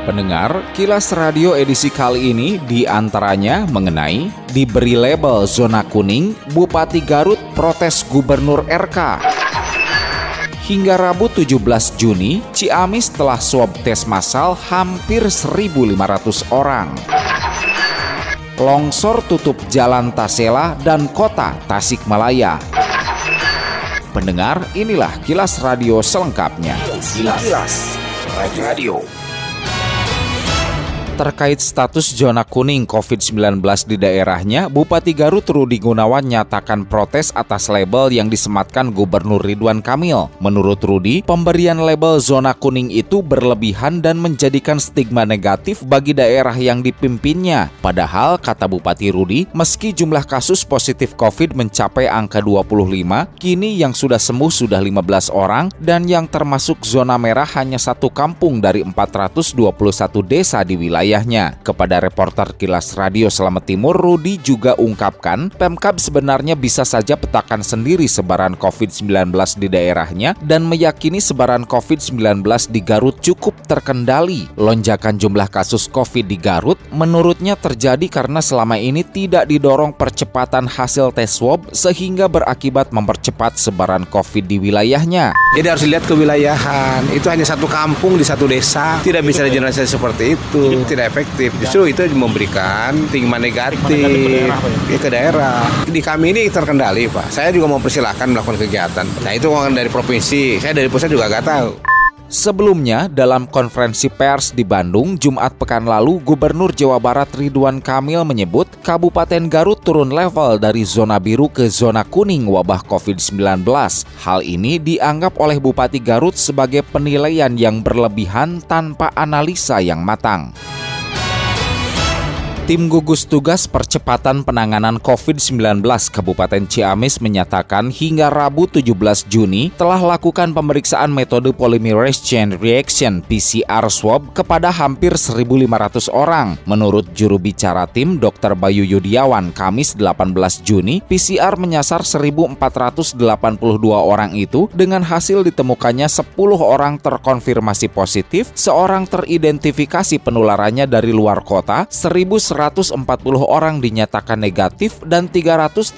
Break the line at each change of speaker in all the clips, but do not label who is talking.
Pendengar, Kilas Radio edisi kali ini di antaranya mengenai diberi label zona kuning, Bupati Garut protes Gubernur RK. Hingga Rabu 17 Juni, Ciamis telah swab tes massal hampir 1.500 orang. Longsor tutup jalan Tasela dan kota Tasikmalaya. Pendengar, inilah kilas radio selengkapnya. Kilas, kilas. radio terkait status zona kuning COVID-19 di daerahnya, Bupati Garut Rudi Gunawan nyatakan protes atas label yang disematkan Gubernur Ridwan Kamil. Menurut Rudi, pemberian label zona kuning itu berlebihan dan menjadikan stigma negatif bagi daerah yang dipimpinnya. Padahal, kata Bupati Rudi, meski jumlah kasus positif COVID mencapai angka 25, kini yang sudah sembuh sudah 15 orang dan yang termasuk zona merah hanya satu kampung dari 421 desa di wilayah wilayahnya. Kepada reporter Kilas Radio Selamat Timur, Rudi juga ungkapkan Pemkab sebenarnya bisa saja petakan sendiri sebaran COVID-19 di daerahnya dan meyakini sebaran COVID-19 di Garut cukup terkendali. Lonjakan jumlah kasus COVID di Garut menurutnya terjadi karena selama ini tidak didorong percepatan hasil tes swab sehingga berakibat mempercepat sebaran COVID di wilayahnya.
Jadi harus lihat kewilayahan. Itu hanya satu kampung di satu desa. Tidak bisa dijelaskan seperti itu. Tidak tidak efektif. Justru itu memberikan stigma negatif, negatif ke, ya, ke daerah. Di kami ini terkendali, Pak. Saya juga mau persilahkan melakukan kegiatan. Nah itu orang dari provinsi. Saya dari pusat juga nggak tahu.
Sebelumnya, dalam konferensi pers di Bandung Jumat pekan lalu, Gubernur Jawa Barat Ridwan Kamil menyebut Kabupaten Garut turun level dari zona biru ke zona kuning wabah COVID-19. Hal ini dianggap oleh Bupati Garut sebagai penilaian yang berlebihan tanpa analisa yang matang. Tim gugus tugas percepatan penanganan COVID-19 Kabupaten Ciamis menyatakan hingga Rabu 17 Juni telah lakukan pemeriksaan metode polymerase chain reaction PCR swab kepada hampir 1.500 orang. Menurut juru bicara tim Dr. Bayu Yudiawan, Kamis 18 Juni, PCR menyasar 1.482 orang itu dengan hasil ditemukannya 10 orang terkonfirmasi positif, seorang teridentifikasi penularannya dari luar kota, 1.100 140 orang dinyatakan negatif dan 331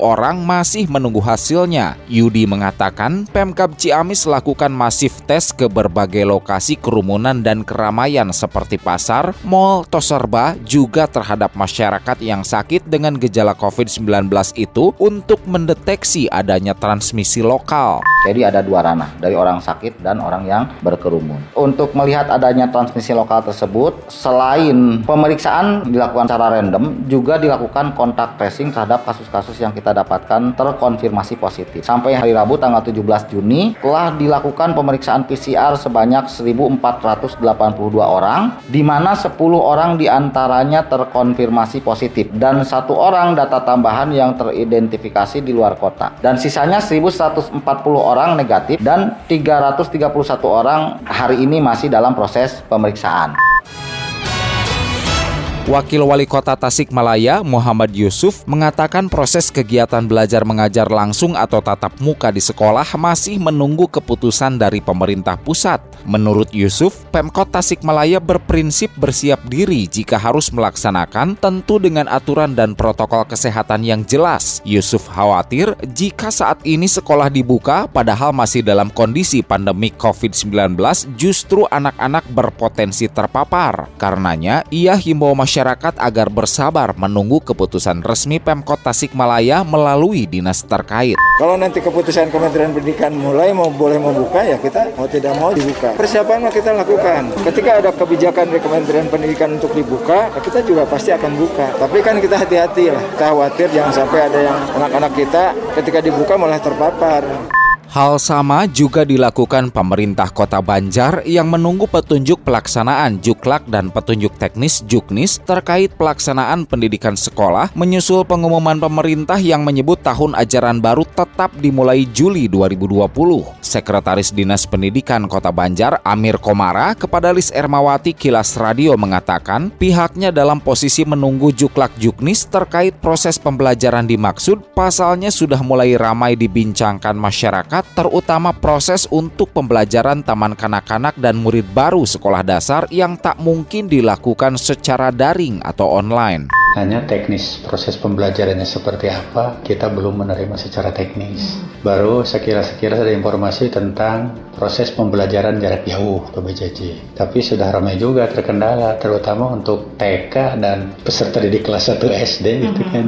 orang masih menunggu hasilnya. Yudi mengatakan Pemkab Ciamis lakukan masif tes ke berbagai lokasi kerumunan dan keramaian seperti pasar, mall, toserba, juga terhadap masyarakat yang sakit dengan gejala COVID-19 itu untuk mendeteksi adanya transmisi lokal.
Jadi ada dua ranah, dari orang sakit dan orang yang berkerumun. Untuk melihat adanya transmisi lokal tersebut, selain pemeriksaan dilakukan secara random, juga dilakukan kontak tracing terhadap kasus-kasus yang kita dapatkan terkonfirmasi positif. Sampai hari Rabu tanggal 17 Juni telah dilakukan pemeriksaan PCR sebanyak 1.482 orang, di mana 10 orang di antaranya terkonfirmasi positif dan satu orang data tambahan yang teridentifikasi di luar kota. Dan sisanya 1.140 orang negatif dan 331 orang hari ini masih dalam proses pemeriksaan.
Wakil Wali Kota Tasikmalaya Muhammad Yusuf mengatakan proses kegiatan belajar mengajar langsung atau tatap muka di sekolah masih menunggu keputusan dari pemerintah pusat. Menurut Yusuf, Pemkot Tasikmalaya berprinsip bersiap diri jika harus melaksanakan tentu dengan aturan dan protokol kesehatan yang jelas. Yusuf khawatir jika saat ini sekolah dibuka padahal masih dalam kondisi pandemi COVID-19 justru anak-anak berpotensi terpapar. Karenanya, ia himbau masyarakat masyarakat agar bersabar menunggu keputusan resmi Pemkot Tasikmalaya melalui dinas terkait.
Kalau nanti keputusan Kementerian Pendidikan mulai mau boleh membuka ya kita mau tidak mau dibuka. Persiapan kita lakukan. Ketika ada kebijakan dari Kementerian Pendidikan untuk dibuka, ya kita juga pasti akan buka. Tapi kan kita hati-hati lah. Kita khawatir jangan sampai ada yang anak-anak kita ketika dibuka malah terpapar.
Hal sama juga dilakukan pemerintah Kota Banjar yang menunggu petunjuk pelaksanaan Juklak dan petunjuk teknis Juknis terkait pelaksanaan pendidikan sekolah menyusul pengumuman pemerintah yang menyebut tahun ajaran baru tetap dimulai Juli 2020. Sekretaris Dinas Pendidikan Kota Banjar Amir Komara kepada Lis Ermawati Kilas Radio mengatakan pihaknya dalam posisi menunggu Juklak Juknis terkait proses pembelajaran dimaksud pasalnya sudah mulai ramai dibincangkan masyarakat terutama proses untuk pembelajaran taman kanak-kanak dan murid baru sekolah dasar yang tak mungkin dilakukan secara daring atau online.
Hanya teknis proses pembelajarannya seperti apa kita belum menerima secara teknis. Baru sekilas-sekilas ada informasi tentang proses pembelajaran jarak jauh PBJJ. Tapi sudah ramai juga terkendala terutama untuk TK dan peserta didik kelas 1 SD itu kan.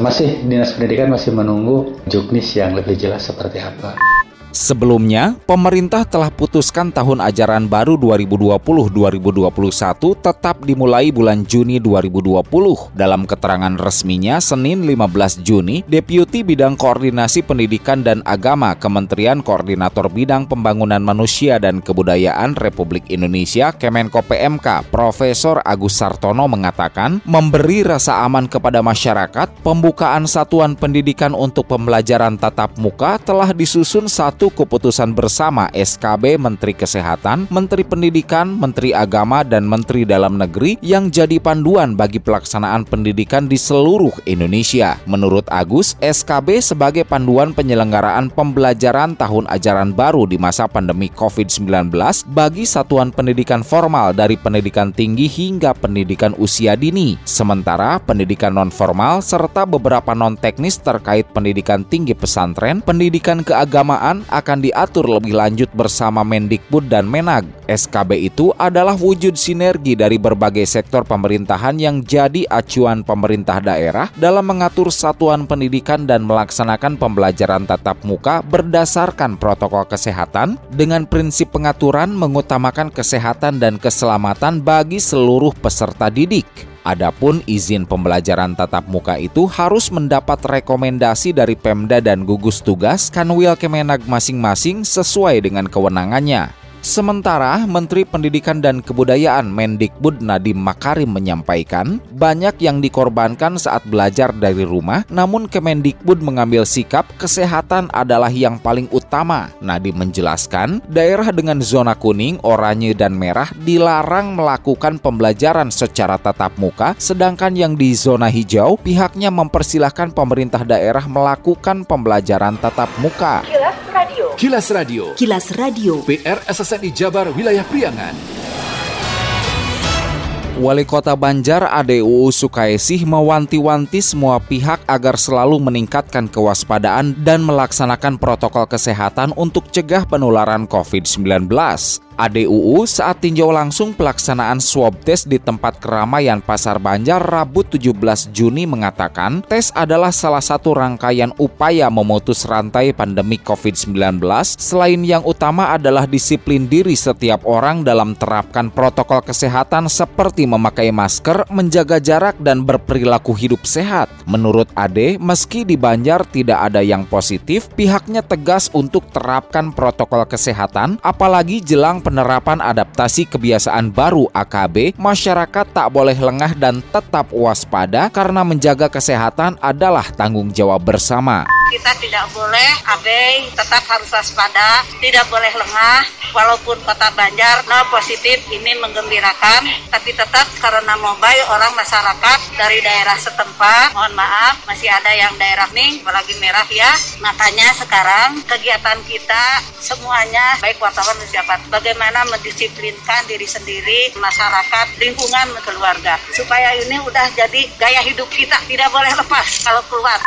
Masih Dinas Pendidikan masih menunggu juknis yang lebih jelas seperti apa.
Sebelumnya, pemerintah telah putuskan tahun ajaran baru 2020-2021 tetap dimulai bulan Juni 2020. Dalam keterangan resminya Senin 15 Juni, Deputi Bidang Koordinasi Pendidikan dan Agama Kementerian Koordinator Bidang Pembangunan Manusia dan Kebudayaan Republik Indonesia Kemenko PMK Profesor Agus Sartono mengatakan, memberi rasa aman kepada masyarakat, pembukaan satuan pendidikan untuk pembelajaran tatap muka telah disusun satu satu keputusan bersama SKB Menteri Kesehatan, Menteri Pendidikan, Menteri Agama, dan Menteri Dalam Negeri yang jadi panduan bagi pelaksanaan pendidikan di seluruh Indonesia. Menurut Agus, SKB sebagai panduan penyelenggaraan pembelajaran tahun ajaran baru di masa pandemi COVID-19 bagi satuan pendidikan formal dari pendidikan tinggi hingga pendidikan usia dini. Sementara pendidikan non-formal serta beberapa non-teknis terkait pendidikan tinggi pesantren, pendidikan keagamaan, akan diatur lebih lanjut bersama Mendikbud dan Menag. SKB itu adalah wujud sinergi dari berbagai sektor pemerintahan yang jadi acuan pemerintah daerah dalam mengatur satuan pendidikan dan melaksanakan pembelajaran tatap muka berdasarkan protokol kesehatan dengan prinsip pengaturan mengutamakan kesehatan dan keselamatan bagi seluruh peserta didik. Adapun izin pembelajaran tatap muka itu harus mendapat rekomendasi dari Pemda dan gugus tugas Kanwil Kemenag masing-masing sesuai dengan kewenangannya. Sementara Menteri Pendidikan dan Kebudayaan Mendikbud Nadiem Makarim menyampaikan, banyak yang dikorbankan saat belajar dari rumah, namun Kemendikbud mengambil sikap kesehatan adalah yang paling utama. Nadiem menjelaskan, daerah dengan zona kuning, oranye, dan merah dilarang melakukan pembelajaran secara tatap muka, sedangkan yang di zona hijau pihaknya mempersilahkan pemerintah daerah melakukan pembelajaran tatap muka.
Kilas Radio. Kilas Radio. PR SSNI Jabar Wilayah Priangan.
Wali Kota Banjar ADUU Sukaisih mewanti-wanti semua pihak agar selalu meningkatkan kewaspadaan dan melaksanakan protokol kesehatan untuk cegah penularan COVID-19. ADUU saat tinjau langsung pelaksanaan swab test di tempat keramaian Pasar Banjar Rabu 17 Juni mengatakan tes adalah salah satu rangkaian upaya memutus rantai pandemi COVID-19 selain yang utama adalah disiplin diri setiap orang dalam terapkan protokol kesehatan seperti memakai masker, menjaga jarak dan berperilaku hidup sehat. Menurut Ade, meski di Banjar tidak ada yang positif, pihaknya tegas untuk terapkan protokol kesehatan apalagi jelang penerapan adaptasi kebiasaan baru AKB, masyarakat tak boleh lengah dan tetap waspada karena menjaga kesehatan adalah tanggung jawab bersama.
Kita tidak boleh abai, tetap harus waspada, tidak boleh lengah, walaupun kota Banjar no positif ini menggembirakan, tapi tetap karena mobile orang masyarakat dari daerah setempat, mohon maaf, masih ada yang daerah nih, apalagi merah ya, makanya sekarang kegiatan kita semuanya, baik wartawan dan siapa, bagaimana mendisiplinkan diri sendiri, masyarakat, lingkungan, keluarga, supaya ini udah jadi gaya hidup kita, tidak boleh lepas kalau keluar.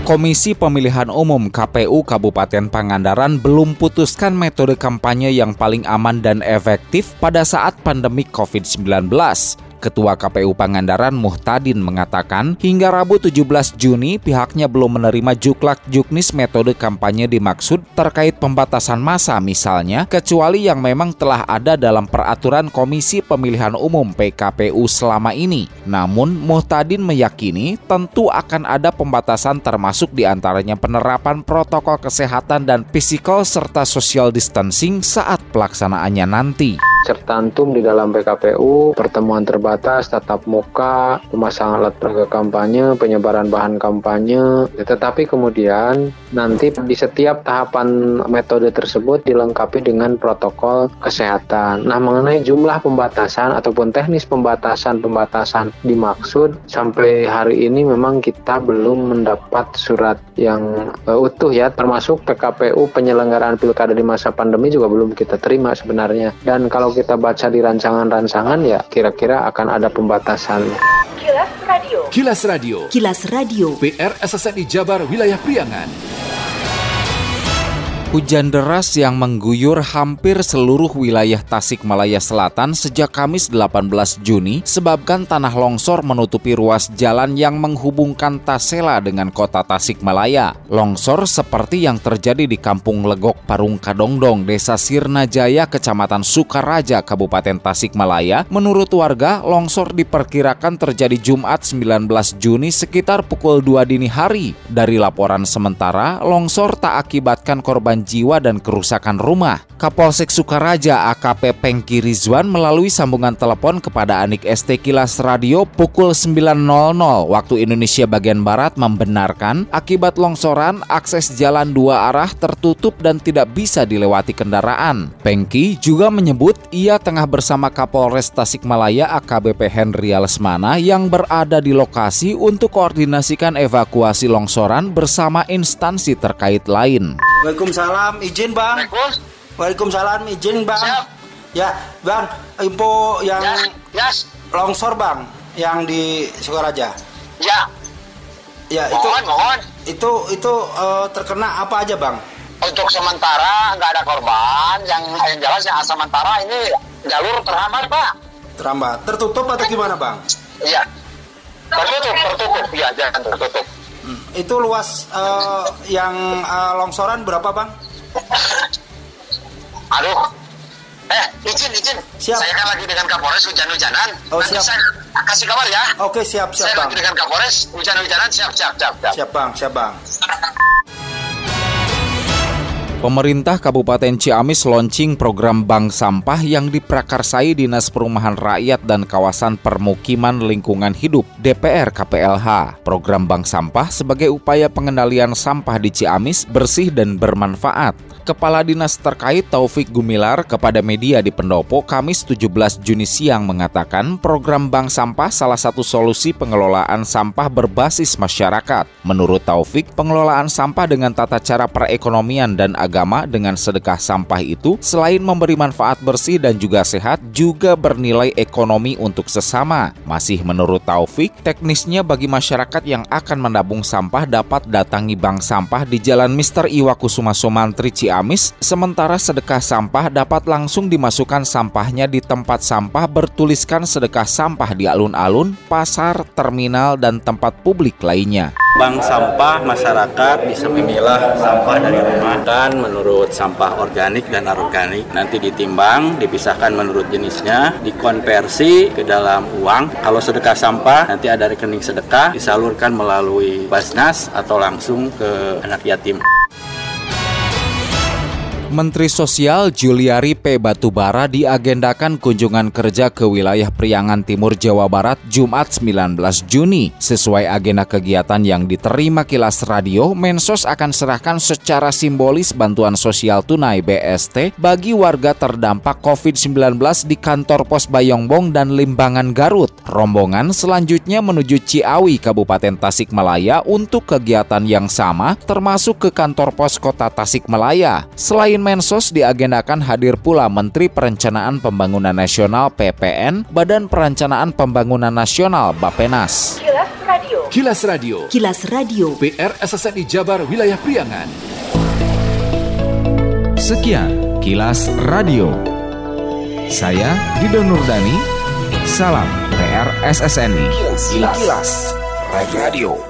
Komisi Pemilihan Umum KPU Kabupaten Pangandaran belum putuskan metode kampanye yang paling aman dan efektif pada saat pandemi COVID-19. Ketua KPU Pangandaran Muhtadin mengatakan, hingga Rabu 17 Juni pihaknya belum menerima juklak juknis metode kampanye dimaksud terkait pembatasan masa misalnya, kecuali yang memang telah ada dalam peraturan Komisi Pemilihan Umum PKPU selama ini. Namun, Muhtadin meyakini tentu akan ada pembatasan termasuk di antaranya penerapan protokol kesehatan dan physical serta social distancing saat pelaksanaannya nanti
tercantum di dalam PKPU, pertemuan terbatas, tatap muka, pemasangan alat peraga kampanye, penyebaran bahan kampanye, tetapi kemudian nanti di setiap tahapan metode tersebut dilengkapi dengan protokol kesehatan. Nah, mengenai jumlah pembatasan ataupun teknis pembatasan-pembatasan dimaksud sampai hari ini memang kita belum mendapat surat yang uh, utuh ya, termasuk PKPU penyelenggaraan pilkada di masa pandemi juga belum kita terima sebenarnya. Dan kalau kita baca di rancangan-rancangan ya kira-kira akan ada pembatasan.
Kilas Radio. Kilas Radio.
Kilas Radio.
PR SSNI Jabar Wilayah Priangan.
Hujan deras yang mengguyur hampir seluruh wilayah Tasikmalaya Selatan sejak Kamis 18 Juni sebabkan tanah longsor menutupi ruas jalan yang menghubungkan Tasela dengan kota Tasikmalaya. Longsor seperti yang terjadi di Kampung Legok Parung Kadongdong, Desa Sirna Jaya, Kecamatan Sukaraja, Kabupaten Tasikmalaya. Menurut warga, longsor diperkirakan terjadi Jumat 19 Juni sekitar pukul 2 dini hari. Dari laporan sementara, longsor tak akibatkan korban jiwa dan kerusakan rumah. Kapolsek Sukaraja AKP Pengki Rizwan melalui sambungan telepon kepada Anik ST Kilas Radio pukul 9.00 waktu Indonesia bagian Barat membenarkan akibat longsoran akses jalan dua arah tertutup dan tidak bisa dilewati kendaraan. Pengki juga menyebut ia tengah bersama Kapolres Tasikmalaya AKBP Henry Lesmana yang berada di lokasi untuk koordinasikan evakuasi longsoran bersama instansi terkait lain.
Waalaikumsalam, izin bang. Waalaikumsalam, izin bang. Siap. Ya, bang, info yang ya, yes. longsor bang, yang di Sukaraja.
Ya.
Ya
mohon, itu. Mohon.
Itu itu uh, terkena apa aja bang?
Untuk sementara nggak ada korban. Yang yang jelas yang sementara ini jalur terhambat pak.
Terhambat. Tertutup atau gimana bang?
Iya. Tertutup, tertutup. Iya, jangan tertutup.
Hmm. Itu luas uh, yang uh, longsoran berapa bang?
Aduh, eh izin izin. Siap. Saya kan lagi dengan Kapolres hujan-hujanan. Oh Nanti siap. saya kasih kabar ya.
Oke siap siap
saya
bang.
lagi dengan Kapolres hujan-hujanan siap siap siap.
Siap, siap bang siap bang.
Pemerintah Kabupaten Ciamis launching program bank sampah yang diprakarsai Dinas Perumahan Rakyat dan Kawasan Permukiman Lingkungan Hidup DPR KPLH. Program bank sampah sebagai upaya pengendalian sampah di Ciamis bersih dan bermanfaat. Kepala Dinas terkait Taufik Gumilar kepada media di Pendopo Kamis 17 Juni siang mengatakan program bank sampah salah satu solusi pengelolaan sampah berbasis masyarakat. Menurut Taufik, pengelolaan sampah dengan tata cara perekonomian dan agama dengan sedekah sampah itu selain memberi manfaat bersih dan juga sehat juga bernilai ekonomi untuk sesama. Masih menurut Taufik, teknisnya bagi masyarakat yang akan menabung sampah dapat datangi bank sampah di Jalan Mister Iwakusuma Sumantri Ciamis Ciamis, sementara sedekah sampah dapat langsung dimasukkan sampahnya di tempat sampah bertuliskan sedekah sampah di alun-alun, pasar, terminal, dan tempat publik lainnya.
Bank sampah masyarakat bisa memilah sampah dari rumah dan menurut sampah organik dan anorganik nanti ditimbang, dipisahkan menurut jenisnya, dikonversi ke dalam uang. Kalau sedekah sampah nanti ada rekening sedekah disalurkan melalui Basnas atau langsung ke anak yatim.
Menteri Sosial Juliari P. Batubara diagendakan kunjungan kerja ke wilayah Priangan Timur Jawa Barat Jumat 19 Juni. Sesuai agenda kegiatan yang diterima kilas radio, Mensos akan serahkan secara simbolis bantuan sosial tunai BST bagi warga terdampak COVID-19 di kantor pos Bayongbong dan Limbangan Garut. Rombongan selanjutnya menuju Ciawi, Kabupaten Tasikmalaya untuk kegiatan yang sama, termasuk ke kantor pos kota Tasikmalaya. Selain Mensos diagendakan hadir pula Menteri Perencanaan Pembangunan Nasional PPN, Badan Perencanaan Pembangunan Nasional Bapenas.
Kilas Radio. Kilas Radio.
Kilas Radio.
PR SSNI Jabar Wilayah Priangan.
Sekian Kilas Radio. Saya Dido Nurdani. Salam
PR SSNI.
Kilas. Kilas. Radio.